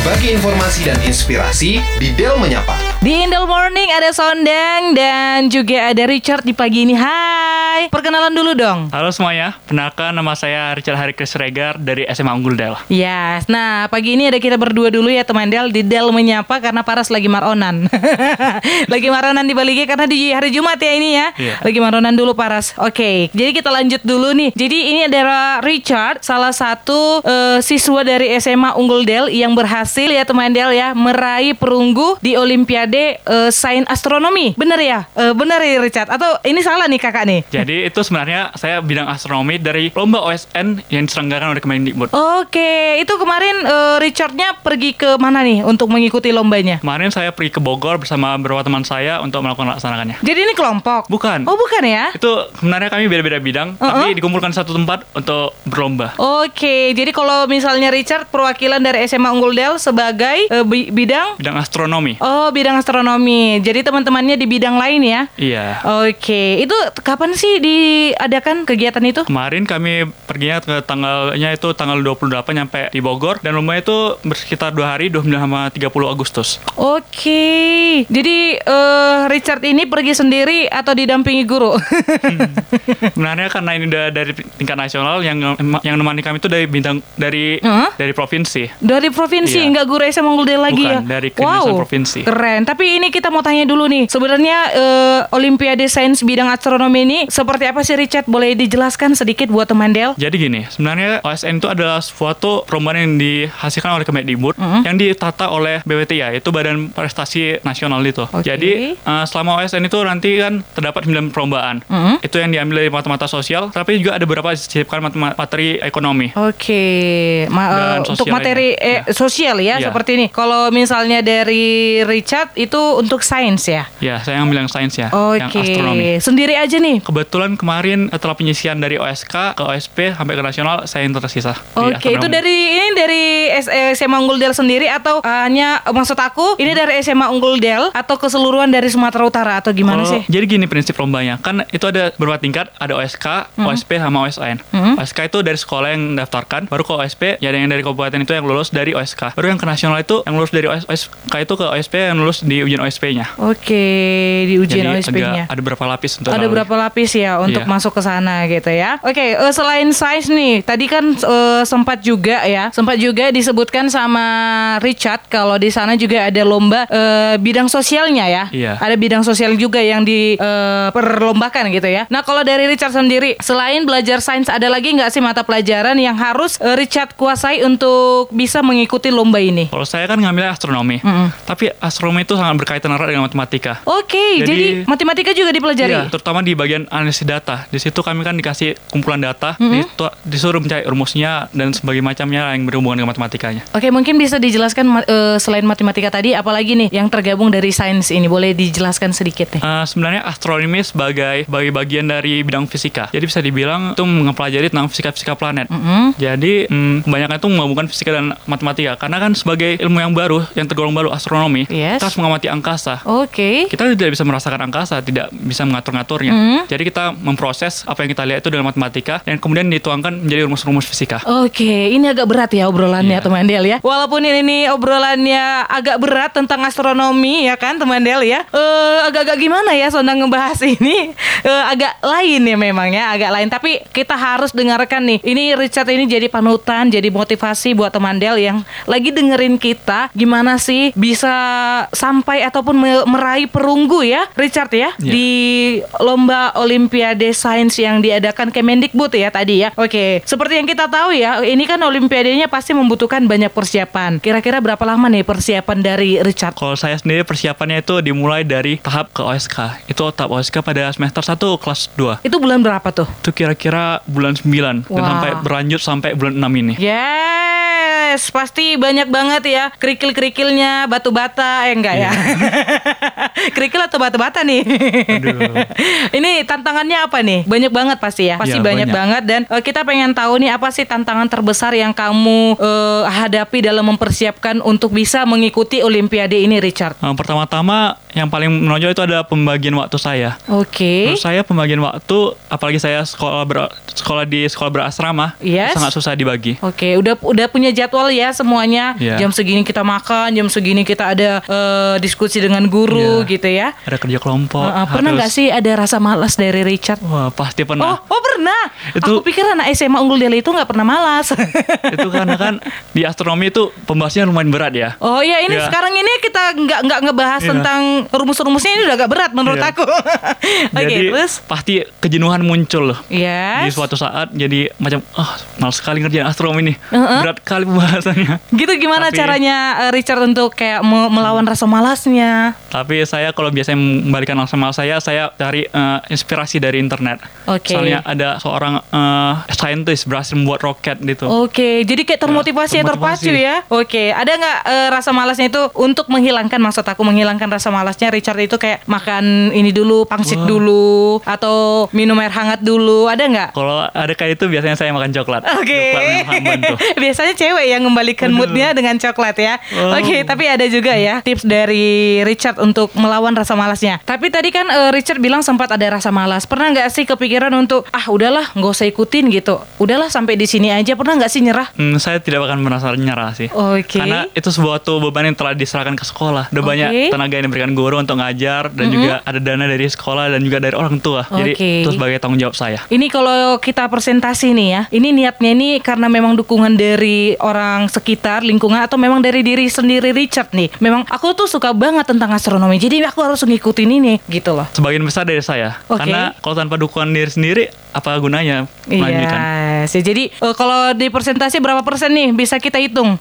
Berbagi informasi dan inspirasi di Del Menyapa. Di Indel Morning ada Sondang dan juga ada Richard di pagi ini. Hai, perkenalan dulu dong. Halo semuanya, perkenalkan nama saya Richard Hari Regar dari SMA Unggul Del. Yes, nah pagi ini ada kita berdua dulu ya teman Del di Del menyapa karena Paras lagi maronan. lagi maronan di Bali karena di hari Jumat ya ini ya. Iya. Lagi maronan dulu Paras. Oke, jadi kita lanjut dulu nih. Jadi ini adalah Richard, salah satu eh, siswa dari SMA Unggul Del yang berhasil ya teman Del ya meraih perunggu di Olimpiade eh, Sains Astronomi. Bener ya? Eh, bener ya Richard? Atau ini salah nih kakak nih? Jadi itu sebenarnya saya bidang astronomi dari lomba OSN yang diselenggarakan oleh Kemendikbud. Oke, itu kemarin eh, Richardnya pergi ke mana nih untuk mengikuti lombanya? Kemarin saya pergi ke Bogor bersama beberapa teman saya untuk melakukan laksanakannya. Jadi ini kelompok? Bukan. Oh bukan ya? Itu sebenarnya kami beda-beda bidang, Uh-uh. tapi dikumpulkan satu tempat untuk berlomba. Oke, jadi kalau misalnya Richard perwakilan dari SMA Unggul Del sebagai bi- bidang Bidang astronomi. Oh, bidang astronomi. Jadi teman-temannya di bidang lain ya? Iya. Oke, itu kapan sih diadakan kegiatan itu? Kemarin kami perginya ke tanggalnya itu tanggal 28 nyampe di Bogor dan lomba itu bersekitar dua hari 29 sama 30 Agustus. Oke, jadi eh, Richard ini pergi sendiri atau didampingi guru? Sebenarnya karena ini udah dari tingkat nasional yang yang menemani kami itu dari bintang dari Hah? dari provinsi. Dari provinsi, Iya. nggak guru SMA Unggul lagi Bukan, ya? dari kedinasan provinsi. Keren. Tapi ini kita mau tanya dulu nih. Sebenarnya eh, Olimpiade Sains bidang astronomi ini seperti apa sih Richard? Boleh dijelaskan sedikit buat teman Del? Jadi gini, sebenarnya OSN itu adalah suatu perlombaan yang dihasilkan oleh Kemendikbud Mm-hmm. yang ditata oleh BWTI, itu Badan Prestasi Nasional itu. Oke. Jadi eh, selama OSN itu nanti kan terdapat 9 perlombaan. Mm-hmm. Itu yang diambil dari mata-mata sosial, tapi juga ada beberapa disisipkan mata- materi ekonomi. Oke, Ma- Dan eh, untuk materi lainnya. eh, sosial ya Iya. seperti ini. Kalau misalnya dari Richard itu untuk sains ya. Ya, saya yang bilang sains ya, Oke, yang astronomi. sendiri aja nih. Kebetulan kemarin setelah penyisian dari OSK ke OSP sampai ke nasional, saya yang tersisa. Oke, itu astronomi. dari ini dari eh, SMA Unggul Del sendiri atau hanya maksud aku ini dari SMA Unggul Del atau keseluruhan dari Sumatera Utara atau gimana Kalau- sih? Jadi gini prinsip lombanya. Kan itu ada beberapa tingkat, ada OSK, Hmm. OSP sama OSN. OSK itu dari sekolah yang daftarkan, baru ke OSP ya ada yang dari kabupaten itu yang lulus dari OSK. Baru yang ke nasional itu yang lulus dari OS OSK itu ke OSP yang lulus di ujian OSP-nya. Oke, di ujian OSP-nya. ada berapa lapis untuk Ada lalui. berapa lapis ya untuk Iya. masuk ke sana gitu ya? Oke, eh, selain size nih, tadi kan eh, sempat juga ya, sempat juga disebutkan sama Richard kalau di sana juga ada lomba eh, bidang sosialnya ya. Iya. Ada bidang sosial juga yang diperlombakan gitu ya. Nah, kalau dari Richard sendiri, selain belajar sains ada lagi nggak sih mata pelajaran yang harus eh, Richard kuasai untuk bisa mengikuti lomba ini? Kalau saya kan ngambilnya astronomi. Tapi astronomi itu sangat berkaitan erat dengan matematika. Oke, jadi, Jadi- matematika juga dipelajari. Iya, terutama di bagian analisis data. Di situ kami kan dikasih kumpulan data, ditu- disuruh mencari rumusnya dan sebagainya macamnya yang berhubungan dengan matematikanya. Oke, mungkin bisa dijelaskan eh, selain matematika tadi, apalagi nih yang tergabung dari sains ini boleh dijelaskan sedikit nih. Eh, sebenarnya astronomi sebagai sebagai bagian dari bidang fisika. Jadi bisa dibilang itu mempelajari tentang fisika-fisika planet. Jadi mm, kebanyakan itu menggabungkan fisika dan matematika. Karena kan sebagai ilmu yang baru, yang tergolong baru astronomi, Yes. kita harus mengamati angkasa. Oke. Kita tidak bisa merasakan angkasa, tidak bisa mengatur-ngaturnya. Mm. Jadi kita memproses apa yang kita lihat itu dalam matematika dan kemudian dituangkan menjadi rumus-rumus fisika. Oke, ini agak berat ya obrolannya Iya. teman Del ya. Walaupun ini, ini obrolannya agak berat tentang astronomi ya kan teman Del ya. Eh agak-agak gimana ya Sondang ngebahas ini Eh, agak lain ya memang ya, agak lain. Tapi kita harus dengarkan nih. Ini Richard ini jadi panutan, jadi motivasi buat teman Del yang lagi dengerin kita gimana sih bisa sampai ataupun me- meraih perunggu ya Richard ya Iya. di lomba Olimpiade Sains yang diadakan Kemendikbud ya tadi ya. Oke, seperti yang kita tahu ya, ini kan Olimpiadenya pasti membutuhkan banyak persiapan. Kira-kira berapa lama nih persiapan dari Richard? Kalau saya sendiri persiapannya itu dimulai dari tahap ke OSK. Itu tahap OSK pada semester 1 kelas 2. Itu bulan berapa tuh? Itu kira-kira bulan 9 dan Wah. sampai berlanjut sampai bulan 6 ini. Yes, pasti banyak banget ya kerikil-kerikilnya batu bata eh enggak ya. Kerikil atau batu bata nih? Aduh. Ini tantangannya apa nih? Banyak banget pasti ya. Pasti Ya, banyak, banyak. banget dan eh, kita pengen tahu nih apa sih tantangan terbesar yang kamu eh, hadapi dalam mempersiapkan untuk bisa mengikuti Olimpiade ini, Richard. Nah, pertama-tama yang paling menonjol itu ada pembagian waktu saya. Oke. Menurut saya pembagian waktu, apalagi saya sekolah ber- sekolah di sekolah berasrama, Yes. sangat susah dibagi. Oke, udah udah punya jadwal ya semuanya. Iya. Jam segini kita makan, jam segini kita ada eh, diskusi dengan guru Iya. gitu ya. Ada kerja kelompok. Eh, eh, pernah nggak sih ada rasa malas dari Richard? Wah, pasti Oh, pernah. oh pernah. Itu- Aku pikir anak SMA Unggul Deli itu nggak pernah malas. itu karena kan di astronomi itu pembahasannya lumayan berat ya. Oh iya ini Iya. sekarang ini kita nggak nggak ngebahas Iya. tentang rumus-rumusnya ini udah agak berat menurut Iya. aku. Oke jadi terus pasti kejenuhan muncul loh. Yes. Di suatu saat jadi macam ah malas sekali ngerjain astronomi nih. Uh-uh. Berat kali pembahasannya. Gitu gimana Tapi- caranya eh, Richard untuk kayak me- melawan rasa malasnya? Tapi saya kalau biasanya membalikan rasa malas saya, saya cari eh, inspirasi dari internet. Oke. Misalnya ada seorang eh, scientist berhasil membuat roket gitu. Oke, jadi kayak termotivasi ya, termotivasi. terpacu ya. Oke, ada nggak eh, rasa malasnya itu untuk menghilangkan maksud aku menghilangkan rasa malasnya Richard itu kayak makan ini dulu, pangsit Wah. dulu atau minum air hangat dulu, ada nggak? Kalau ada kayak itu biasanya saya makan coklat. Oke. Coklat membantu. Biasanya cewek yang membalikan moodnya dengan coklat ya. Oh. Oke, tapi ada juga ya tips dari Richard untuk melawan rasa malasnya. Tapi tadi kan eh, Richard bilang sempat ada rasa malas. Pernah nggak sih kepikiran untuk ah udahlah nggak usah ikutin gitu. Udahlah sampai di sini aja. Pernah nggak sih nyerah? Hmm, saya tidak akan merasa nyerah sih. Oke. Karena itu sebuah tuh beban yang telah diserahkan ke sekolah. Udah banyak Oke. tenaga yang diberikan guru untuk ngajar dan juga ada dana dari sekolah dan juga dari orang tua. Jadi Oke. itu sebagai tanggung jawab saya. Ini kalau kita presentasi nih ya, ini niatnya ini karena memang dukungan dari orang sekitar, lingkungan atau memang dari diri sendiri Richard nih. Memang aku tuh suka banget tentang astronomi, jadi aku harus ngikutin ini gitu loh. Sebagian besar dari saya. Oke. Karena kalau tanpa dukungan diri sendiri, apa gunanya melanjutkan? Iya, sih. jadi eh, kalau di presentasi berapa persen nih bisa kita hitung?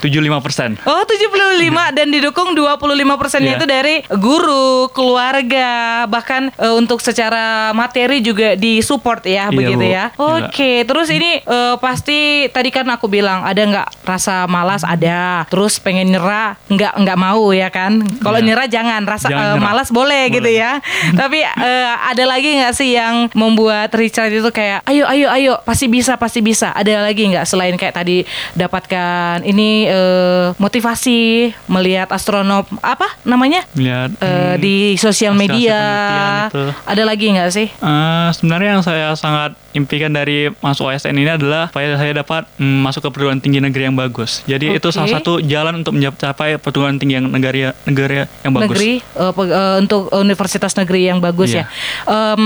75 persen. Oh 75 dan didukung 25 persennya Iya. itu dari guru, keluarga, bahkan eh, untuk secara materi juga disupport ya Iya, begitu Bu. ya. Oke, terus ini eh, pasti tadi kan aku bilang ada nggak rasa malas ada, terus pengen nyerah nggak nggak mau ya kan? Kalau Iya. nyerah jangan, rasa Jangan nyerah. malas boleh, gitu Boleh. ya. Tapi eh, ada lagi nggak sih yang membuat Richard itu kayak ayo ayo ayo pasti bisa pasti bisa. Ada lagi nggak selain kayak tadi dapatkan ini eh, motivasi melihat astronom apa namanya Lihat. Hmm, di sosial media. Ada lagi nggak sih? Eh, sebenarnya yang saya sangat impikan dari masuk OSN ini adalah supaya saya dapat mm, masuk ke perguruan tinggi negeri yang bagus. Jadi itu Oke. salah satu jalan untuk mencapai perguruan tinggi yang negara negara yang bagus. Negeri pe- eh, untuk universitas negeri yang bagus ya. Iya. Em,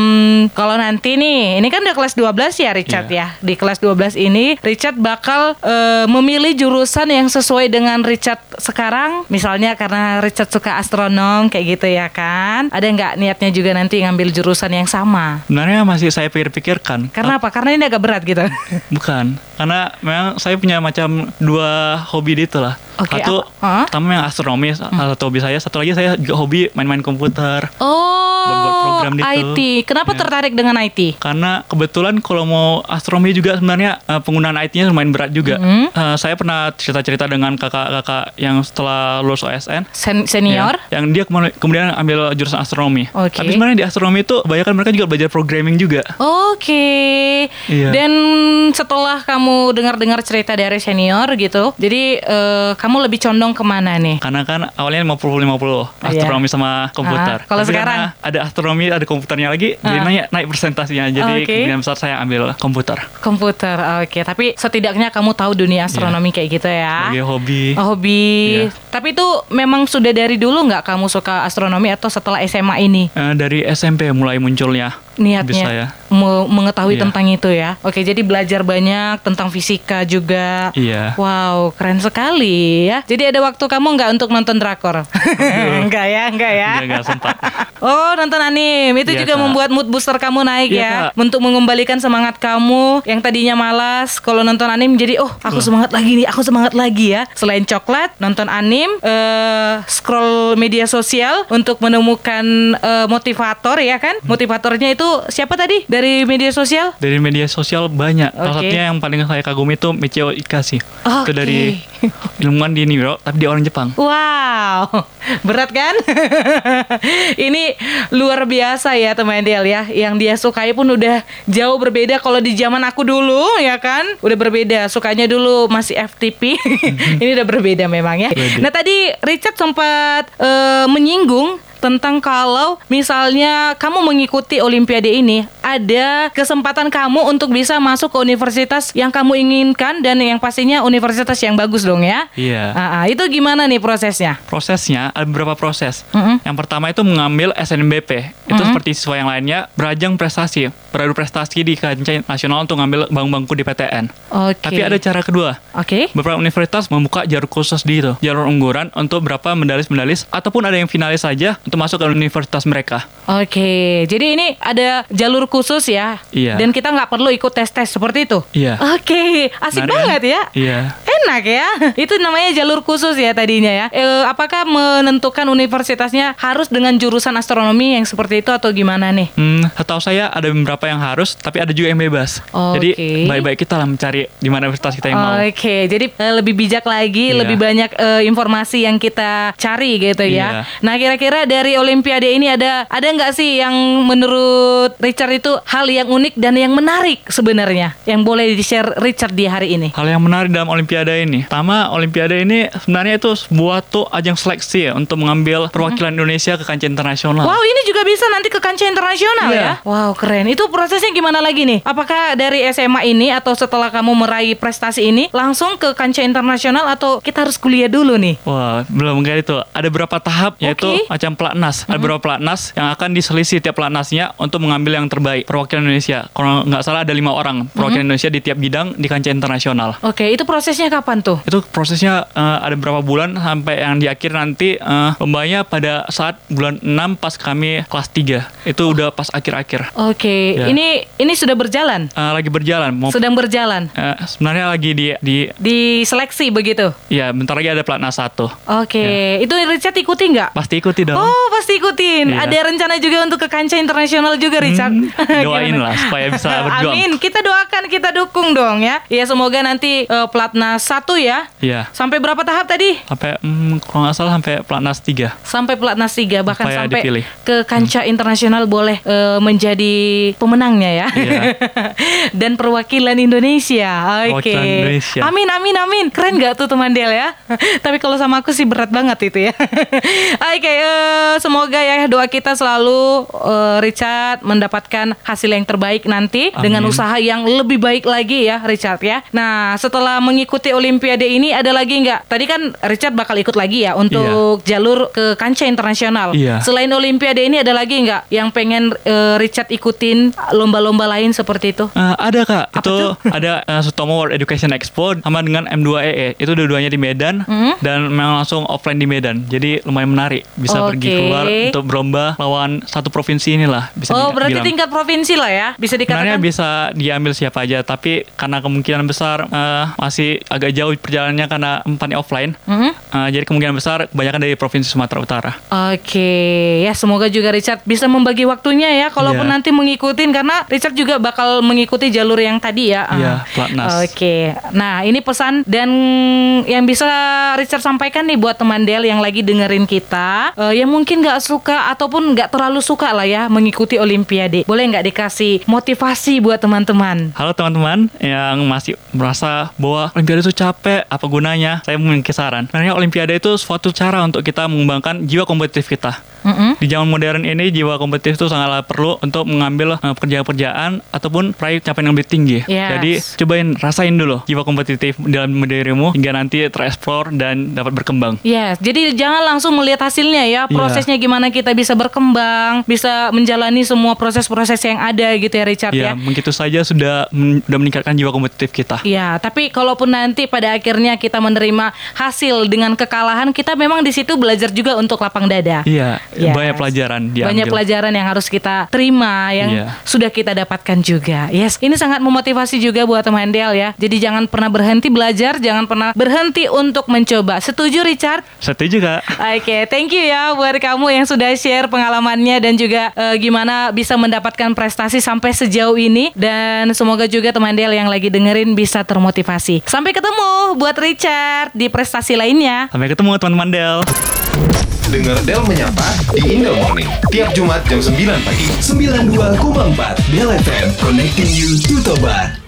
kalau nanti nih, ini kan udah kelas 12 ya Richard Iya. ya. Di kelas 12 ini Richard bakal eh, memilih jurusan yang sesuai dengan Richard sekarang. Misalnya karena Richard suka astronom kayak gitu ya kan. Ada nggak niatnya juga nanti ngambil jurusan yang sama? Sebenarnya masih saya pikir-pikirkan. Karena apa? Karena ini agak berat gitu. Bukan, karena memang saya punya macam dua hobi di itu lah. Oke, Satu, pertama yang astronomi, salah satu hobi saya. Satu lagi saya juga hobi main-main komputer. Oh, program gitu. IT. Kenapa Ya. tertarik dengan IT? Karena kebetulan kalau mau astronomi juga sebenarnya eh, penggunaan IT-nya lumayan berat juga. Mm-hmm. Eh, saya pernah cerita-cerita dengan kakak-kakak yang setelah lulus OSN. Sen- senior? Ya, yang dia kemudian ambil jurusan astronomi. Oke. Tapi sebenarnya di astronomi itu kebanyakan mereka juga belajar programming juga. Oke. Iya. Dan setelah kamu dengar-dengar cerita dari senior gitu, jadi eh, kamu lebih condong ke mana nih? Karena kan awalnya 50-50 astronomi sama komputer. Ah, kalau Tapi sekarang? ada astronomi, ada komputernya lagi, jadi Ah. naik, naik persentasinya. Jadi Oke. kemungkinan besar saya ambil komputer. Komputer. Oke, tapi setidaknya kamu tahu dunia astronomi kayak gitu ya. Sebagai hobi. Oh, hobi. Iya. Tapi itu memang sudah dari dulu nggak kamu suka astronomi atau setelah SMA ini Eh, dari SMP mulai munculnya niatnya saya. me- mengetahui Iya. tentang itu ya? Oke, jadi belajar banyak tentang fisika juga. Iya. Wow, keren sekali ya. Jadi ada waktu kamu nggak untuk nonton drakor? enggak ya, enggak ya. Enggak, enggak sempat. Oh nonton anime itu Iya, juga Kak. membuat mood booster kamu naik Iya, ya Kak. untuk mengembalikan semangat kamu yang tadinya malas kalau nonton anime jadi oh aku semangat lagi nih aku semangat lagi ya selain coklat nonton anime eh, scroll media sosial untuk menemukan eh, motivator ya kan motivatornya itu siapa tadi dari media sosial Dari media sosial banyak. Salah Oke. satunya yang paling saya kagumi itu Michio Ikashi. Oke. Itu dari ilmuwan di New York, tapi dia orang Jepang. Wow, berat kan? Ini luar biasa ya teman Del ya. Yang dia sukai pun udah jauh berbeda kalau di zaman aku dulu ya kan. Udah berbeda. Sukanya dulu masih FTP. Ini udah berbeda memang ya. Beda. Nah tadi Richard sempat eh, menyinggung tentang kalau misalnya kamu mengikuti Olimpiade ini ada kesempatan kamu untuk bisa masuk ke universitas yang kamu inginkan dan yang pastinya universitas yang bagus dong ya. Iya. Ah, ah, itu gimana nih prosesnya? Prosesnya ada beberapa proses. Mm-mm. Yang pertama itu mengambil SNBP. Itu seperti siswa yang lainnya berajang prestasi, beradu prestasi di kancah nasional untuk ngambil bangku-bangku di PTN. Oke. Tapi ada cara kedua. Oke. Beberapa universitas membuka jalur khusus di itu, jalur unggulan untuk berapa medalis-medalis ataupun ada yang finalis saja untuk masuk ke universitas mereka. Oke, jadi ini ada jalur khusus ya. Iya. Dan kita nggak perlu ikut tes-tes seperti itu. Iya. Oke, asik Menarik kan? banget ya. Iya. Enak ya. Itu namanya jalur khusus ya tadinya ya. Eh, apakah menentukan universitasnya harus dengan jurusan astronomi yang seperti itu atau gimana nih? Hmm, setahu saya ada beberapa yang harus, tapi ada juga yang bebas. Oke. Jadi baik-baik kita lah mencari di mana universitas kita yang mau. Oke, jadi eh, lebih bijak lagi, Iya. lebih banyak eh, informasi yang kita cari gitu ya. Iya. Nah, kira-kira dari Olimpiade ini ada ada nggak sih yang menurut Richard itu hal yang unik dan yang menarik sebenarnya yang boleh di-share Richard di hari ini? Hal yang menarik dalam Olimpiade ini, pertama Olimpiade ini sebenarnya itu sebuah tuh ajang seleksi ya untuk mengambil perwakilan Indonesia ke kancah internasional. Wow, ini juga bisa nanti ke kancah internasional Iya. ya? Wow, keren. Itu prosesnya gimana lagi nih? Apakah dari SMA ini atau setelah kamu meraih prestasi ini langsung ke kancah internasional atau kita harus kuliah dulu nih? Wah, belum kayak itu. Ada beberapa tahap yaitu Oke. macam pelatnas. Ada beberapa pelatnas yang akan diselisih tiap pelatnasnya untuk mengambil yang terbaik perwakilan Indonesia. Kalau nggak salah ada lima orang perwakilan Indonesia di tiap bidang di kancah internasional. Oke, itu prosesnya kapan tuh? Itu prosesnya eh, ada beberapa bulan sampai yang di akhir nanti eh, lombanya pada saat bulan 6 pas kami kelas 3. Itu udah pas akhir-akhir. Oke, Ya. ini ini sudah berjalan, Eh, lagi berjalan. Mau sedang berjalan eh, sebenarnya lagi di di di seleksi begitu. ya bentar lagi ada pelatnas satu. Oke, itu Richard ikuti nggak? Pasti ikuti dong. Oh, pasti ikutin. Iya. Ada rencana juga untuk ke kancah internasional juga, Richard. Hmm, doain lah supaya bisa berjuang. Amin. Kita doakan, kita dukung dong ya. Ya semoga nanti eh, pelatnas satu ya. Iya. Sampai berapa tahap tadi? Sampai hmm, kalau nggak salah sampai pelatnas 3. Sampai pelatnas tiga bahkan Supaya sampai dipilih. ke kancah internasional boleh eh, menjadi pemenangnya ya. Iya. Dan perwakilan Indonesia. Oke. Perwakilan Indonesia. Amin amin amin. Keren gak tuh teman Del ya? Tapi kalau sama aku sih berat banget itu ya. Oke, semoga ya doa kita selalu eh, Richard mendapatkan hasil yang terbaik nanti Amin. dengan usaha yang lebih baik lagi ya Richard ya. Nah, setelah mengikuti Olimpiade ini ada lagi nggak? Tadi kan Richard bakal ikut lagi ya untuk jalur ke kancah internasional. Iya. Selain Olimpiade ini ada lagi nggak yang pengen eh, Richard ikutin lomba-lomba lain seperti itu? Eh, ada kak, Apa itu tuh? ada eh, Sutomo World Education Expo sama dengan M2EE. Itu dua-duanya di Medan Hmm? dan memang langsung offline di Medan. Jadi lumayan menarik, bisa pergi Oke. Keluar untuk berlomba lawan satu provinsi inilah bisa Oh, berarti bilang. tingkat provinsi lah ya. Bisa Sebenarnya dikatakan. bisa diambil siapa aja, tapi karena kemungkinan besar eh, masih agak jauh perjalanannya karena tempatnya offline. Mhm. eh, jadi kemungkinan besar kebanyakan dari provinsi Sumatera Utara. Oke, ya semoga juga Richard bisa membagi waktunya ya, kalaupun Iya. nanti mengikutin karena Richard juga bakal mengikuti jalur yang tadi ya. Iya, Ah. pelatnas. Oke, nah ini pesan dan yang bisa Richard sampaikan nih buat teman Del yang lagi dengerin kita, eh, yang mungkin nggak suka ataupun nggak terlalu suka lah ya mengikuti Olimpiade, boleh nggak dikasih motivasi buat teman-teman? Halo teman-teman yang masih merasa bahwa Olimpiade itu capek, apa gunanya? Saya memiliki saran. Sebenarnya Olimpiade itu suatu cara untuk kita mengembangkan jiwa kompetitif kita. Mm-mm. Di zaman modern ini jiwa kompetitif itu sangatlah perlu untuk mengambil eh, pekerjaan-pekerjaan ataupun meraih capaian yang lebih tinggi. Yes. Jadi cobain rasain dulu jiwa kompetitif dalam dirimu hingga nanti tereksplor dan dapat berkembang. Yes, jadi jangan langsung melihat hasilnya ya, Iya. Prosesnya gimana kita bisa berkembang, bisa menjalani semua proses-proses yang ada gitu ya Richard ya. Ya, begitu saja sudah sudah meningkatkan jiwa kompetitif kita. Iya, tapi kalaupun nanti pada akhirnya kita menerima hasil dengan kekalahan, kita memang di situ belajar juga untuk lapang dada. Iya, Yes. banyak pelajaran diambil. Banyak pelajaran yang harus kita terima yang Iya. sudah kita dapatkan juga. Yes, ini sangat memotivasi juga buat teman Del ya. Jadi jangan pernah berhenti belajar, jangan pernah berhenti untuk mencoba. Setuju Richard? Setuju kak? Oke, thank you ya buat kamu yang sudah share pengalamannya dan juga eh, gimana bisa mendapatkan prestasi sampai sejauh ini dan semoga juga teman Del yang lagi dengerin bisa termotivasi. Sampai ketemu buat Richard di prestasi lainnya. Sampai ketemu teman-teman Del. Dengar Del menyapa di Indel Morning tiap Jumat jam 9 pagi. 92,4 Del FM Connecting you to Toba